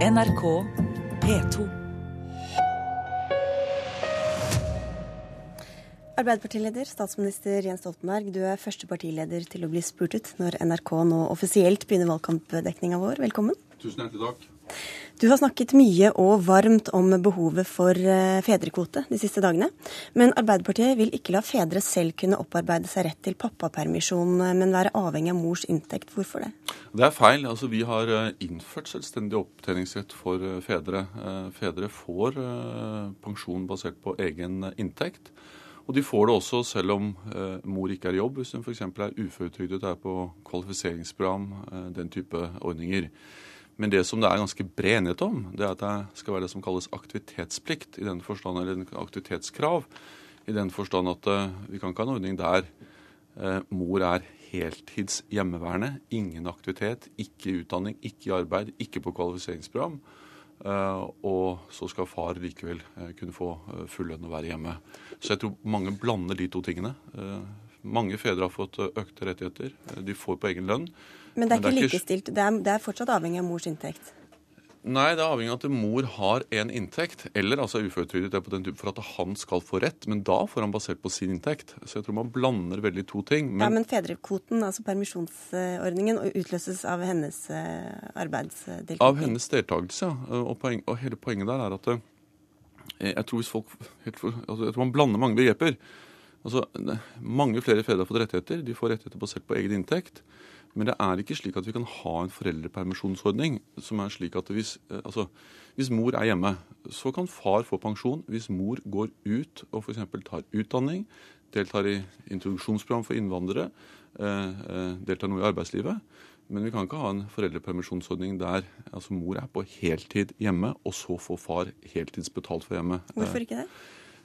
NRK P2. Arbeiderpartileder, statsminister Jens Stoltenberg, du er første partileder til å bli spurt ut når NRK nå offisielt begynner valgkampdekninga vår. Velkommen. Tusen hjertelig takk. Du har snakket mye og varmt om behovet for eh, fedrekvote de siste dagene. Men Arbeiderpartiet vil ikke la fedre selv kunne opparbeide seg rett til pappapermisjon, eh, men være avhengig av mors inntekt. Hvorfor det? Det er feil. Altså, vi har eh, innført selvstendig opptjeningsrett for fedre. Fedre får pensjon basert på egen inntekt. Og de får det også selv om mor ikke er i jobb, hvis hun f.eks. er uføretrygdet, er på kvalifiseringsprogram, den type ordninger. Men det som det er ganske bred enighet om, det er at det skal være det som kalles aktivitetsplikt, i den forstand, eller aktivitetskrav, i den forstand at uh, vi kan ikke ha en ordning der uh, mor er heltids hjemmeværende, ingen aktivitet, ikke utdanning, ikke i arbeid, ikke på kvalifiseringsprogram. Uh, og så skal far likevel kunne få full lønn og være hjemme. Så jeg tror mange blander de to tingene. mange fedre har fått økte rettigheter. De får på egen lønn. Men det er ikke likestilt. Det er, det er fortsatt avhengig av mors inntekt? Nei, det er avhengig av at mor har en inntekt, eller altså uføretrygdet for at han skal få rett. Men da får han basert på sin inntekt. Så jeg tror man blander veldig to ting. Men, ja, men fedrekvoten, altså permisjonsordningen, utløses av hennes eh, arbeidsdeltakelse? Av hennes deltakelse, ja. Og, poeng, og, hele poenget der er at eh, jeg tror, hvis folk, altså, jeg tror man blander mange begreper. Altså, mange flere fedre har fått rettigheter. De får rettigheter basert på egen inntekt. Men det er ikke slik at vi kan ha en foreldrepermisjonsordning som er slik at hvis, eh, altså, hvis mor er hjemme, så kan far få pensjon hvis mor går ut og f.eks. tar utdanning, deltar i introduksjonsprogram for innvandrere, eh, eh, deltar noe i arbeidslivet. Men vi kan ikke ha en foreldrepermisjonsordning der altså mor er på heltid hjemme, og så får far heltidsbetalt for hjemme. Hvorfor ikke det?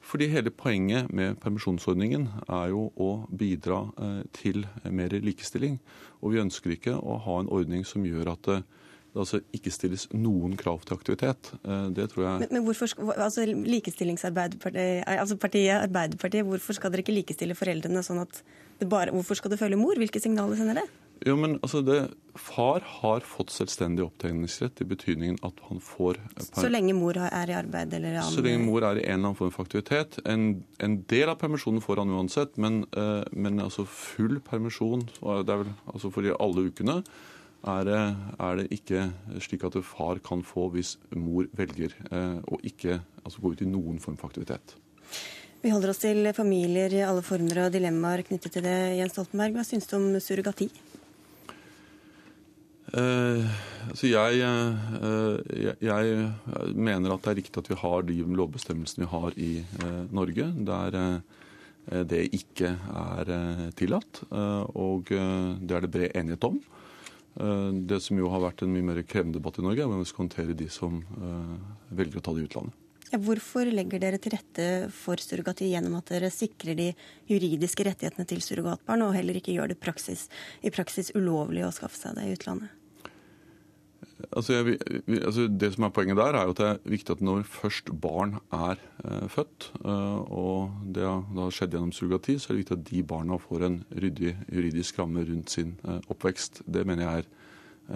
Fordi hele poenget med permisjonsordningen er jo å bidra eh, til mer likestilling. Og vi ønsker ikke å ha en ordning som gjør at det, det altså ikke stilles noen krav til aktivitet. Eh, det tror jeg Men, men hvorfor, altså Likestillingsarbeiderpartiet, altså partiet Arbeiderpartiet, hvorfor skal dere ikke likestille foreldrene sånn at det bare Hvorfor skal det følge mor? Hvilke signaler sender det? Jo, men altså det, Far har fått selvstendig opptjeningsrett i betydningen at han får Så lenge mor er i arbeid eller annen Så lenge mor er i en eller annen form for aktivitet. En, en del av permisjonen får han uansett, men, uh, men altså full permisjon det er vel, altså for alle ukene er det, er det, ikke slik at far kan få hvis mor velger uh, å ikke altså gå ut i noen form for aktivitet. Vi holder oss til familier i alle former og dilemmaer knyttet til det. Jens Stoltenberg, hva syns du om surrogati? Uh, altså jeg, uh, jeg, jeg, mener at det er riktig at vi har de lovbestemmelsene vi har i Norge, der det ikke er tillatt. Og det er det bred enighet om. Det som jo har vært en mye mer krevende debatt i Norge, er hvordan vi skal håndtere de som velger å ta det i utlandet. Hvorfor legger dere til rette for surrogati gjennom at dere sikrer de juridiske rettighetene til surrogatbarn, og heller ikke gjør det praksis, i praksis ulovlig å skaffe seg det i utlandet? Altså, jeg, altså, det som er Poenget der er jo at det er viktig at når først barn er eh, født, eh, og det har skjedd gjennom surrogati, så er det viktig at de barna får en ryddig juridisk ramme rundt sin eh, oppvekst. Det mener jeg er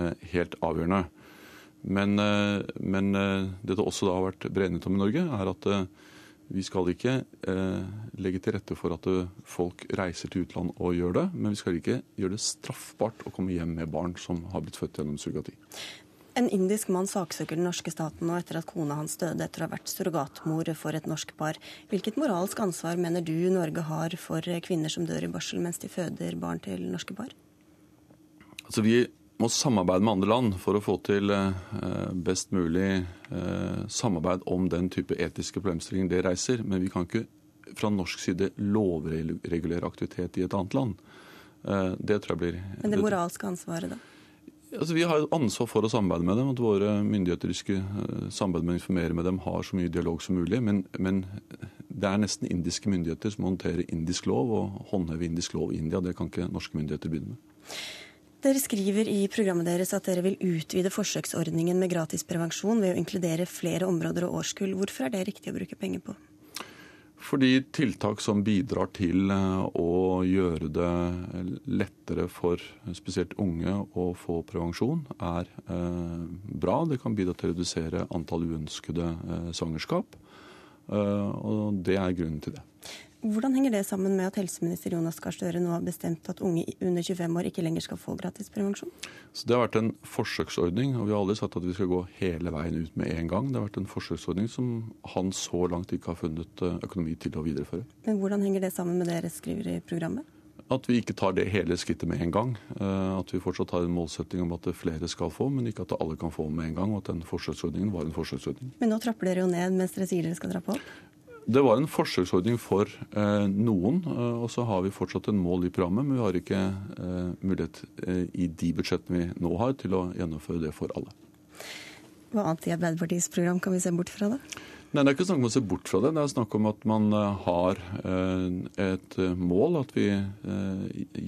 eh, helt avgjørende. Men, eh, men eh, det det også da har vært bred enighet om i Norge, er at vi skal ikke legge til rette for at folk reiser til utlandet og gjør det, men vi skal ikke gjøre det straffbart å komme hjem med barn som har blitt født gjennom surrogati. En indisk mann saksøker den norske staten nå etter at kona hans døde etter å ha vært surrogatmor for et norsk par. Hvilket moralsk ansvar mener du Norge har for kvinner som dør i barsel mens de føder barn til norske par? Altså Vi må samarbeide med andre land for å få til eh, best mulig eh, samarbeid om den type etiske problemstillinger det reiser. Men vi kan ikke fra norsk side lovregulere aktivitet i et annet land. Eh, det tror jeg blir Men det moralske ansvaret, da? Altså, vi har ansvar for å samarbeide med dem. At våre myndigheter skal eh, samarbeide med og informere med dem, har så mye dialog som mulig. Men, men, det er nesten indiske myndigheter som håndterer indisk lov og håndhever indisk lov i India. Det kan ikke norske myndigheter begynne med. Dere skriver i programmet deres at dere vil utvide forsøksordningen med gratis prevensjon ved å inkludere flere områder og årskull. Hvorfor er det riktig å bruke penger på? Fordi tiltak som bidrar til eh, å gjøre det lettere for spesielt unge å få prevensjon, er eh, bra. Det kan bidra til å redusere antall uønskede eh, svangerskap. Og det er grunnen til det. Hvordan henger det sammen med at helseminister Jonas Gahr Støre nå har bestemt at unge under 25 år ikke lenger skal få gratis prevensjon? Så Det har vært en forsøksordning, og vi har aldri sagt at vi skal gå hele veien ut med en gang. Det har vært en forsøksordning som han så langt ikke har funnet eh, økonomi til å videreføre. Men Hvordan henger det sammen med det dere skriver i programmet? At vi ikke tar det hele skrittet med en gang. Eh, at vi fortsatt har en målsetting om at flere skal få, men ikke at alle kan få med en gang. Og at den forsøksordningen var en forsøksordning. Men nå trapper dere jo ned mens dere sier dere skal trappe opp? Det var en forsøksordning for eh, noen, eh, og så har vi fortsatt en mål i programmet. Men vi har ikke eh, mulighet i de budsjettene vi nå har, til å gjennomføre det for alle. Hva annet i Arbeiderpartiets program kan vi se bort fra, da? Nei, Det er ikke snakk om å se bort fra det. Det er snakk om at man har et mål, at vi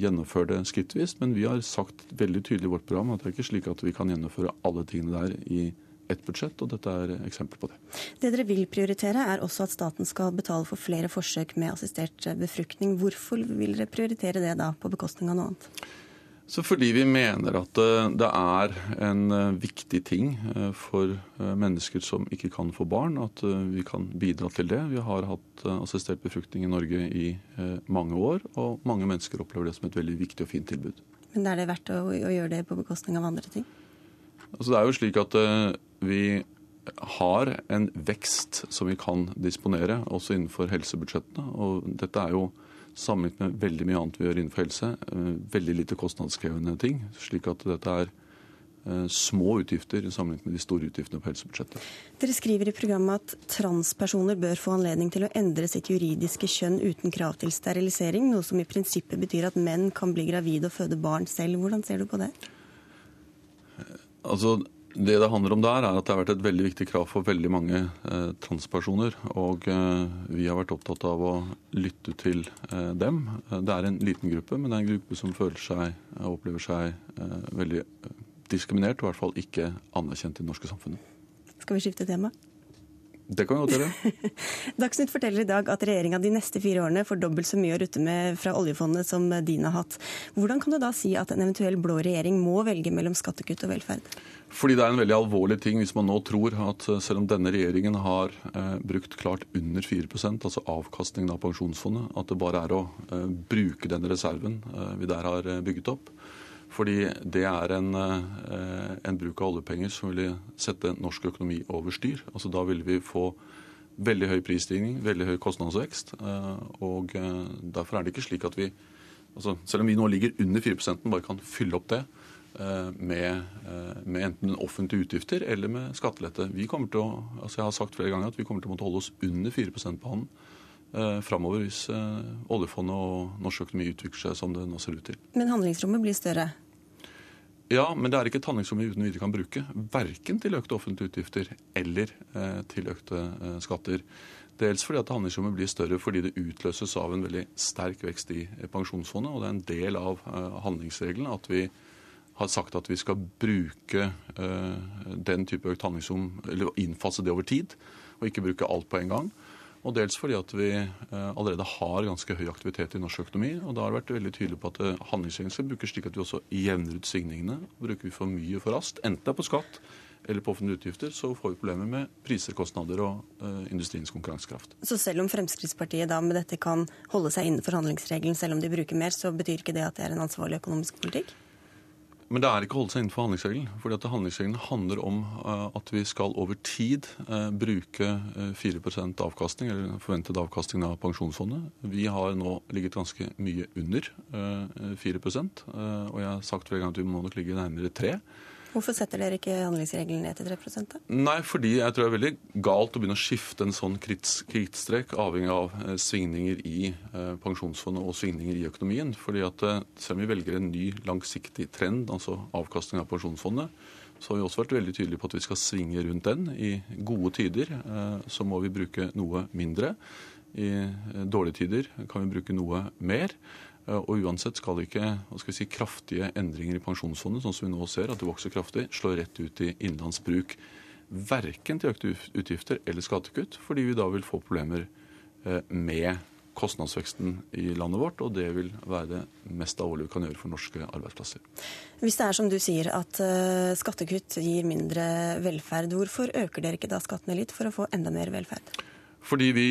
gjennomfører det skrittvis. Men vi har sagt veldig tydelig i vårt program at det er ikke slik at vi kan gjennomføre alle tingene der i ett budsjett, og dette er eksempel på det. Det dere vil prioritere, er også at staten skal betale for flere forsøk med assistert befruktning. Hvorfor vil dere prioritere det da, på bekostning av noe annet? Så fordi vi mener at eh, det er en eh, viktig ting eh, for mennesker som ikke kan få barn, at vi kan bidra til det. Vi har hatt assistert befruktning i Norge i mange år, og mange mennesker opplever det som et veldig viktig og fint tilbud. Men er det verdt å, å gjøre det på bekostning av andre ting? Altså det er jo slik at vi har en vekst som vi kan disponere, også innenfor helsebudsjettene. Og dette er jo sammenlignet med veldig mye annet vi gjør innenfor helse, eh, veldig lite kostnadskrevende ting. Slik at dette er eh, små utgifter sammenlignet med de store utgiftene på helsebudsjettet. Dere skriver i programmet at transpersoner bør få anledning til å endre sitt juridiske kjønn uten krav til sterilisering, noe som i prinsippet betyr at menn kan bli gravide og føde barn selv. Hvordan ser du på det? Altså, det det handler om der, er at det har vært et veldig viktig krav for veldig mange eh, transpersoner. Og eh, vi har vært opptatt av å lytte til eh, dem. Det er en liten gruppe, men det er en gruppe som føler seg og eh, opplever seg eh, veldig eh, diskriminert, og i hvert fall ikke anerkjent i det norske samfunnet. Skal vi skifte tema? Det kan godt gjøre. Dagsnytt forteller i dag at regjeringa de neste fire årene får dobbelt så mye å rutte med fra oljefondet som din har hatt. Hvordan kan du da si at en eventuell blå regjering må velge mellom skattekutt og velferd? Fordi det er en veldig alvorlig ting hvis man nå tror at eh, selv om denne regjeringen har eh, brukt klart under 4% altså avkastningen av pensjonsfondet, at det bare er å eh, bruke den reserven eh, vi der har eh, bygget opp. Fordi det er en, eh, en bruk av oljepenger som ville sette norsk økonomi over styr. Altså Da ville vi få veldig høy prisstigning, veldig høy kostnadsvekst. og Derfor er det ikke slik at vi altså Selv om vi nå ligger under 4% bare kan fylle opp det Eh, med, eh, med, enten offentlige utgifter eller med skattelette. Vi kommer til å, altså jeg har sagt flere ganger at vi kommer til å måtte holde oss under 4% på hånden eh, framover hvis eh, oljefondet og norsk økonomi utvikler seg som det nå ser ut til. Men handlingsrommet blir større? Ja, men det er ikke et handlingsrom vi uten videre kan bruke. Verken til økte offentlige utgifter eller eh, til økte eh, skatter. Dels fordi at handlingsrommet blir større fordi det utløses av en veldig sterk vekst i pensjonsfondet. Og det er en del av handlingsregelen at vi har sagt at vi skal bruke uh, den type økt handlingsrom, eller innfase det over tid, og ikke bruke alt på en gang. Og dels fordi at vi uh, allerede har ganske høy aktivitet i norsk økonomi. Og da har det vært veldig tydelig på at uh, handlingsregelen skal brukes slik at vi også jevner ut svingningene. Bruker vi for mye for raskt, enten det er på skatt eller på offentlige utgifter, så får vi problemer med priser, kostnader og uh, industriens konkurransekraft. Så selv om Fremskrittspartiet da med dette kan holde seg innenfor handlingsregelen, selv om de bruker mer, så betyr ikke det at det er en ansvarlig økonomisk politikk? Men det er ikke å holde seg innenfor handlingsregelen. fordi at Handlingsregelen handler om uh, at vi skal over tid uh, bruke uh, 4 avkastning, eller forventet avkastning av pensjonsfondet. Vi har nå ligget ganske mye under 4 og jeg har sagt flere ganger at vi må nok ligge nærmere 3 Hvorfor setter dere ikke handlingsregelen ned til 3 da? Nei, fordi jeg tror det er veldig galt å begynne å skifte en sånn krittstrek avhengig av eh, svingninger i eh, pensjonsfondet og svingninger i økonomien. Fordi at eh, Selv om vi velger en ny langsiktig trend, altså avkastning av pensjonsfondet, så har vi også vært veldig tydelige på at vi skal svinge rundt den. I gode tider så må vi bruke noe mindre. I dårlige tider kan vi bruke noe mer. Eh, og uansett skal ikke skal si, kraftige endringer i pensjonsfondet, sånn som vi nå ser, at det vokser kraftig, slå rett ut i innenlandsbruk. Verken til økte utgifter eller skattekutt, fordi vi da vil få problemer med kostnadsveksten i landet vårt, og det vil være det mest alvorlige vi kan gjøre for norske arbeidsplasser. Hvis det er som du sier at skattekutt gir mindre velferd, hvorfor øker dere ikke da skattene litt for å få enda mer velferd? Fordi vi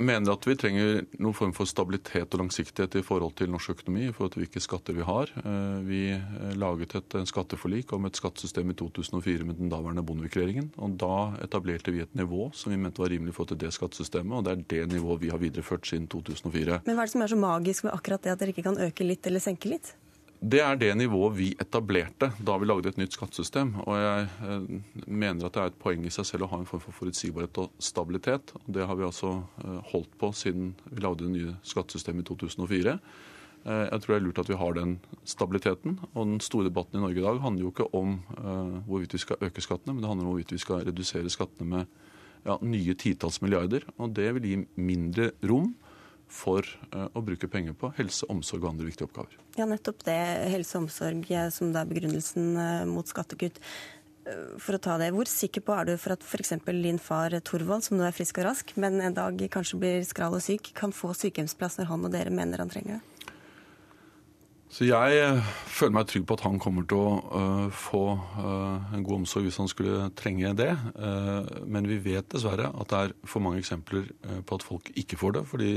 mener at vi trenger noen form for stabilitet og langsiktighet i forhold til norsk økonomi, i forhold til hvilke skatter vi har. Eh, vi eh, laget et skatteforlik om et skattesystem i 2004 med den daværende Bondevik-regjeringen. og Da etablerte vi et nivå som vi mente var rimelig for til det skattesystemet, og det er det nivået vi har videreført siden 2004. Men hva er det som er så magisk med akkurat det at dere ikke kan øke litt eller senke litt? Det er det nivået vi etablerte da vi lagde et nytt skattesystem. Og jeg eh, mener at det er et poeng i seg selv å ha en form for forutsigbarhet og stabilitet. Det har vi altså eh, holdt på siden vi lagde det nye skattesystemet i 2004. Eh, jeg tror det er lurt at vi har den stabiliteten. Og den store debatten i Norge i dag handler jo ikke om hvorvidt vi skal øke skattene, men det handler om hvorvidt vi skal redusere skattene med ja, nye titalls milliarder. Og det vil gi mindre rom for eh, å bruke penger på helse, omsorg og andre viktige oppgaver. Ja, nettopp det. Helse og omsorg som det er begrunnelsen eh, mot skattekutt. Eh, for å ta det, Hvor sikker på er du for at f.eks. din far Torvald, som nå er frisk og rask, men en dag kanskje blir skral og syk, kan få sykehjemsplass når han og dere mener han trenger det? Så Jeg føler meg trygg på at han kommer til å uh, få uh, en god omsorg hvis han skulle trenge det. Men vi vet dessverre at det er for mange eksempler på at folk ikke får det. fordi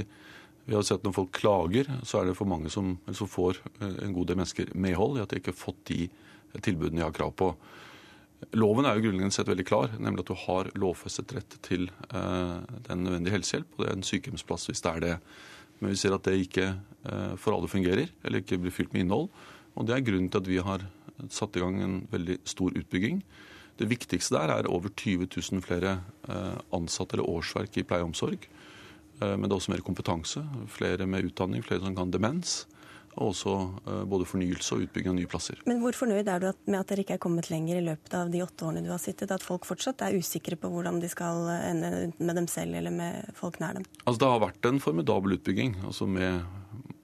vi har sett Når folk klager, så er det for mange som, som får eh, en god del mennesker medhold i at de ikke har fått de tilbudene de har krav på. Loven er jo grunnleggende sett veldig klar, nemlig at du har lovfestet rett til eh, den nødvendige helsehjelp. og Det er en sykehjemsplass hvis det er det. Men vi ser at det ikke eh, for alle fungerer, eller ikke blir fylt med innhold. Og Det er grunnen til at vi har satt i gang en veldig stor utbygging. Det viktigste der er over 20 000 flere eh, ansatte eller årsverk i pleie og omsorg. Eh, men det er også mer kompetanse. Flere med utdanning, flere som kan demens. Og også eh, både fornyelse og utbygging av nye plasser. Men hvor fornøyd er du med at dere ikke er kommet lenger i løpet av de åtte årene du har sittet? At folk fortsatt er usikre på hvordan de skal ende med dem selv eller med folk nær dem? Altså Det har vært en formidabel utbygging. altså med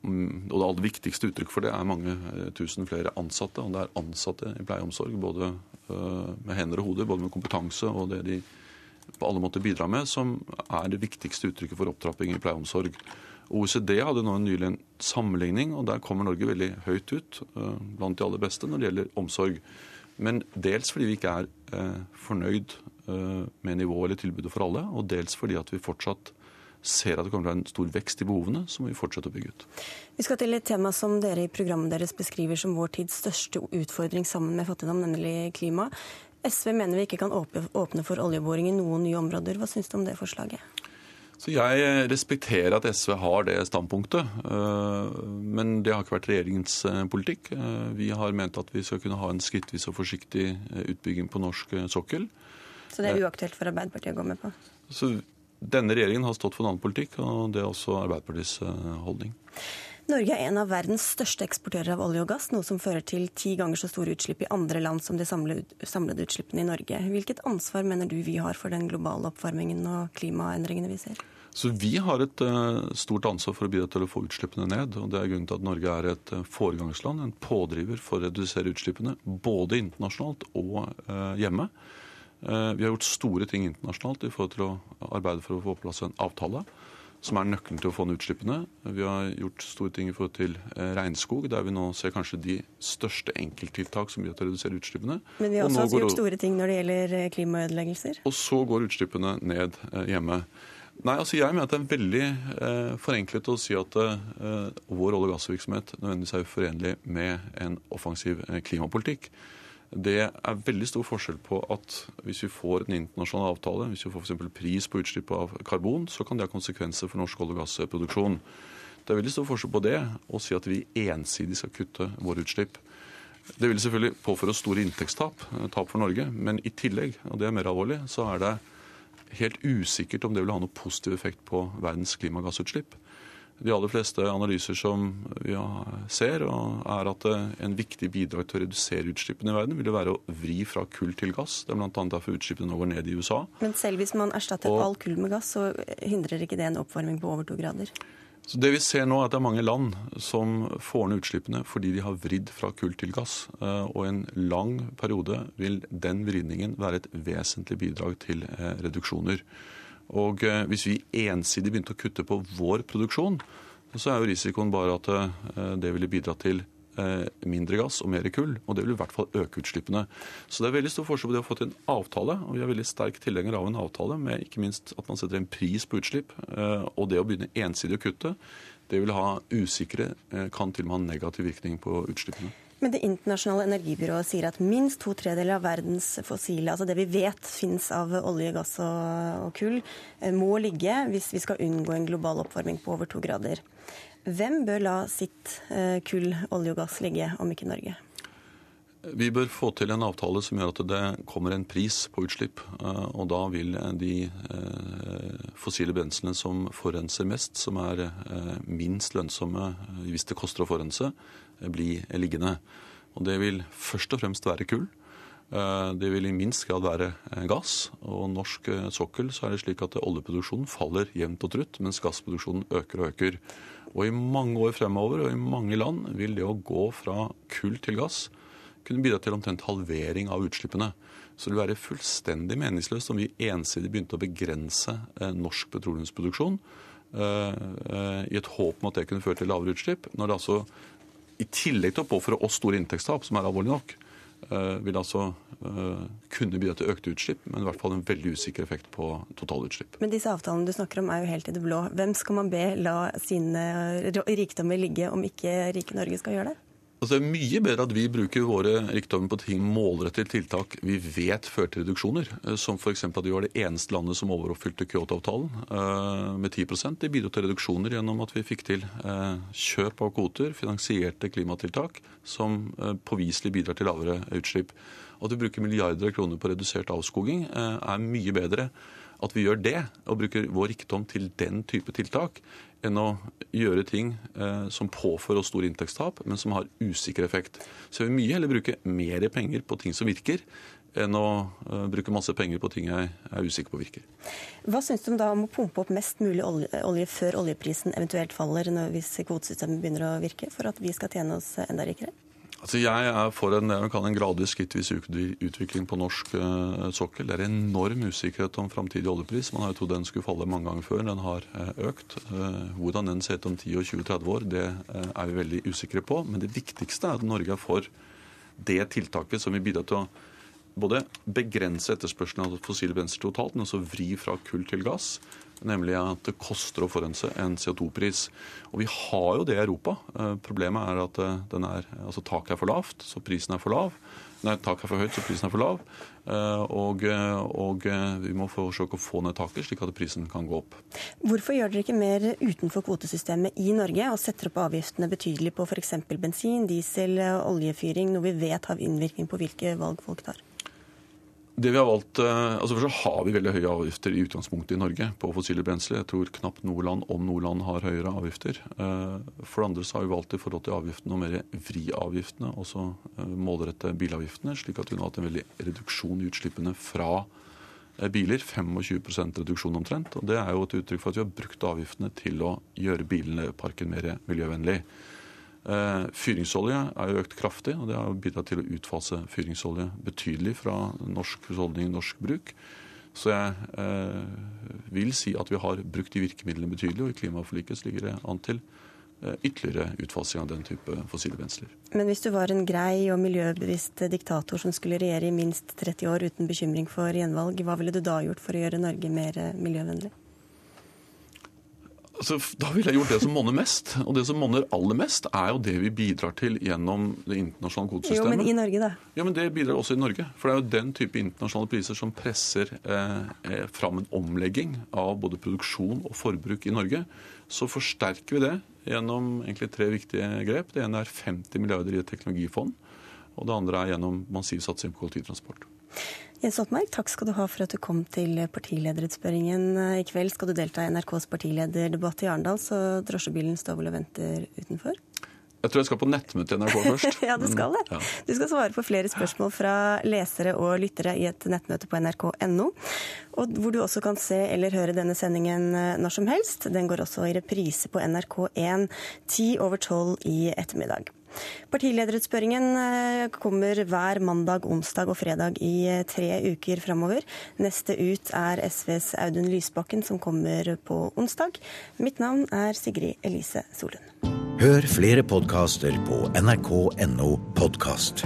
mm, og det aller viktigste uttrykk for det er mange eh, tusen flere ansatte. Og det er ansatte i pleie og omsorg, både med hender og hoder, både med kompetanse og det de på alle måter bidrar med, som er det viktigste uttrykket for opptrapping i pleie og omsorg. OECD hadde nå en nylig en sammenligning, og der kommer Norge veldig høyt ut uh, blant de aller beste når det gjelder omsorg. Men dels fordi vi ikke er uh, fornøyd uh, med nivået eller tilbudet for alle, og dels fordi at vi fortsatt ser at det kommer til å være en stor vekst i behovene, så må vi fortsette å bygge ut. Vi skal til et tema som dere i programmet deres beskriver som vår tids største utfordring sammen med fattigdom, nemlig klima. SV mener vi ikke kan åpne for oljeboring i noen nye områder. Hva syns du om det forslaget? Så Jeg respekterer at SV har det standpunktet, øh, men det har ikke vært regjeringens øh, politikk. Vi har ment at vi skal kunne ha en skrittvis og forsiktig utbygging på norsk sokkel. Så det er uaktuelt for Arbeiderpartiet å gå med på? Så Denne regjeringen har stått for en annen politikk, og det er også Arbeiderpartiets holdning. Norge er en av verdens største eksportører av olje og gass, noe som fører til ti ganger så store utslipp i andre land som de samlede utslippene i Norge. Hvilket ansvar mener du vi har for den globale oppvarmingen og klimaendringene vi ser? Så Vi har et uh, stort ansvar for å bidra til å få utslippene ned. og Det er grunnen til at Norge er et uh, foregangsland, en pådriver for å redusere utslippene. Både internasjonalt og uh, hjemme. Vi har gjort store ting internasjonalt i forhold til å arbeide for å få på plass en avtale som er nøkkelen til å få ned utslippene. Vi har gjort store ting i forhold til eh, regnskog, der vi nå ser kanskje de største enkelttiltak som bidrar til å redusere utslippene. Men vi har også, også gjort store ting når det gjelder eh, klimaødeleggelser. Og så går utslippene ned eh, hjemme. Nei, altså Jeg mener at det er veldig eh, forenklet å si at eh, vår olje- og gassvirksomhet nødvendigvis er uforenlig med en offensiv eh, klimapolitikk. Det er veldig stor forskjell på at hvis vi får en internasjonal avtale, hvis vi får f.eks. pris på utslipp av karbon, så kan det ha konsekvenser for norsk olje- og gassproduksjon. Det er veldig stor forskjell på det å si at vi ensidig skal kutte våre utslipp. Det vil selvfølgelig påføre oss store inntektstap, eh, tap for Norge, men i tillegg, og det er mer alvorlig, så er det helt usikkert om det vil ha noe positiv effekt på verdens klimagassutslipp. De aller fleste analyser som vi ser, er at en viktig bidrag til å redusere utslippene i verden vil være å vri fra kull til gass. Det er bl.a. derfor utslippene nå går ned i USA. Men selv hvis man erstatter og, all kull med gass, så hindrer ikke det en oppvarming på over to grader? Så det vi ser nå er at det er mange land som får ned utslippene fordi de har vridd fra kull til gass. Eh, og i en lang periode vil den vridningen være et vesentlig bidrag til eh, reduksjoner. Og eh, hvis vi ensidig begynte å kutte på vår produksjon, så er jo risikoen bare at det ville bidra til mindre gass og mer kull. Og det vil i hvert fall øke utslippene. Så det er veldig stor forskjell på det å få til en avtale, og vi er veldig sterk tilhenger av en avtale med ikke minst at man setter en pris på utslipp, og det å begynne ensidig å kutte. Det vil ha usikre, kan til og med ha negativ virkning på utslippene. Men Det internasjonale energibyrået sier at minst to tredeler av verdens fossile, altså det vi vet finnes av olje, gass og, og kull, eh, må ligge hvis vi skal unngå en global oppvarming på over to grader. Hvem bør la sitt eh, kull, olje og gass ligge, om ikke Norge? Vi bør få til en avtale som gjør at det kommer en pris på utslipp. Eh, og da vil de fossile brenslene som forurenser mest, som er minst lønnsomme hvis det koster å forurense, bli liggende. Og Det vil først og fremst være kull. Eh, det vil i minst grad være eh, gass. Og norsk eh, sokkel så er det slik at oljeproduksjonen faller jevnt og trutt, mens gassproduksjonen øker og øker. Og i mange år fremover og i mange land vil det å gå fra kull til gass kunne bidra til omtrent halvering av utslippene. Så det vil være fullstendig meningsløst om vi ensidig begynte å begrense norsk petroleumsproduksjon i et håp om at det kunne føre til lavere utslipp, når det altså i tillegg til å påføre oss store inntektstap, som er alvorlig nok, eh, vil altså eh, kunne bidra til økte utslipp, men i hvert fall en veldig usikker effekt på totalutslipp. Men disse avtalene du snakker om er jo helt i det blå. Hvem skal man be la sine rikdommer ligge om ikke rike Norge skal gjøre det? Altså, det er mye bedre at vi bruker våre rikdommer på ting målrettede tiltak vi vet fører til reduksjoner. Eh, som f.eks. at vi var det eneste landet som overoppfylte Kyoto-avtalen uh, med 10 Det bidro til reduksjoner gjennom at vi fikk til uh, kjøp av kvoter, finansierte klimatiltak, som påviselig bidrar til lavere utslipp. At vi bruker milliarder av kroner på redusert avskoging, er mye bedre at vi gjør det, og bruker vår rikdom til den type tiltak, enn å gjøre ting eh, som påfører oss store inntektstap, men som har usikker effekt. Så jeg vil mye heller bruke mer penger på ting som virker, enn å eh, bruke masse penger på ting jeg er usikker på virker. Hva syns du da om å pumpe opp mest mulig olje, olje før oljeprisen eventuelt faller, når, hvis kvotesystemet begynner å virke, for at vi skal tjene oss enda rikere? Altså jeg er for en, en gradvis skrittvis utvikling på norsk uh, sokkel. Det er enorm usikkerhet om framtidig oljepris. Man har jo trodd den skulle falle mange ganger før. Den har uh, økt. Uh, hvordan den ser ut om 10 og 20-30 år, det er vi veldig usikre på. Men det viktigste er at Norge er for det tiltaket som vil bidra til å både begrense etterspørselen av fossile brensler totalt, men også vri fra kull til gass nemlig at det koster å forurense en CO2-pris. Og Vi har jo det i Europa. Eh, problemet er at eh, er, altså taket er for lavt, så prisen er for lav. Nei, taket er for høyt, så prisen er for lav. Eh, og, og vi må forsøke å få ned taket, slik at prisen kan gå opp. Hvorfor gjør dere ikke mer utenfor kvotesystemet i Norge og setter opp avgiftene betydelig på f.eks. bensin, diesel, oljefyring, noe vi vet har innvirkning på hvilke valg folk tar? Det vi har valgt, eh, altså Først så har vi veldig høye avgifter i utgangspunktet i Norge på fossile brensler. Jeg tror knapt noe land, om noe land, har høyere avgifter. Eh, for det andre så har vi valgt i forhold til avgiftene å mer vri avgiftene, også eh, målrette bilavgiftene, slik at vi nå har hatt en veldig reduksjon i utslippene fra biler. 25% reduksjon omtrent. og Det er jo et uttrykk for at vi har brukt avgiftene til å gjøre bilparken mer miljøvennlig. Eh, fyringsolje er jo økt kraftig, og det har bidratt til å utfase fyringsolje betydelig fra norsk husholdning, norsk bruk. Så jeg eh, vil si at vi har brukt de virkemidlene betydelig, og i klimaforliket ligger det an til eh, ytterligere utfasing av den type fossile brensler. Men hvis du var en grei og miljøbevisst diktator som skulle regjere i minst 30 år uten bekymring for gjenvalg, hva ville du da gjort for å gjøre Norge mer eh, miljøvennlig? Altså, da ville jeg gjort det som monner mest. Og det som monner aller mest, er jo det vi bidrar til gjennom det internasjonale kvotesystemet. Jo, men i Norge, da? Ja, men Det bidrar også i Norge. For det er jo den type internasjonale priser som presser eh, eh, fram en omlegging av både produksjon og forbruk i Norge. Så forsterker vi det gjennom egentlig tre viktige grep. Det ene er 50 milliarder i et teknologifond. Og det andre er gjennom massiv satsing på kollektivtransport. Jens Stoltenberg, takk skal du ha for at du kom til partilederutspørringen. I kveld skal du delta i NRKs partilederdebatt i Arendal, så drosjebilen står vel og venter utenfor? Jeg tror jeg skal på nettmøte i NRK først. ja, du skal det. Ja. Du skal svare på flere spørsmål fra lesere og lyttere i et nettmøte på nrk.no. Og hvor du også kan se eller høre denne sendingen eh, når som helst. Den går også i reprise på NRK1 ti over tolv i ettermiddag. Partilederutspørringen eh, kommer hver mandag, onsdag og fredag i eh, tre uker framover. Neste ut er SVs Audun Lysbakken, som kommer på onsdag. Mitt navn er Sigrid Elise Solund. Hør flere podkaster på nrk.no podkast.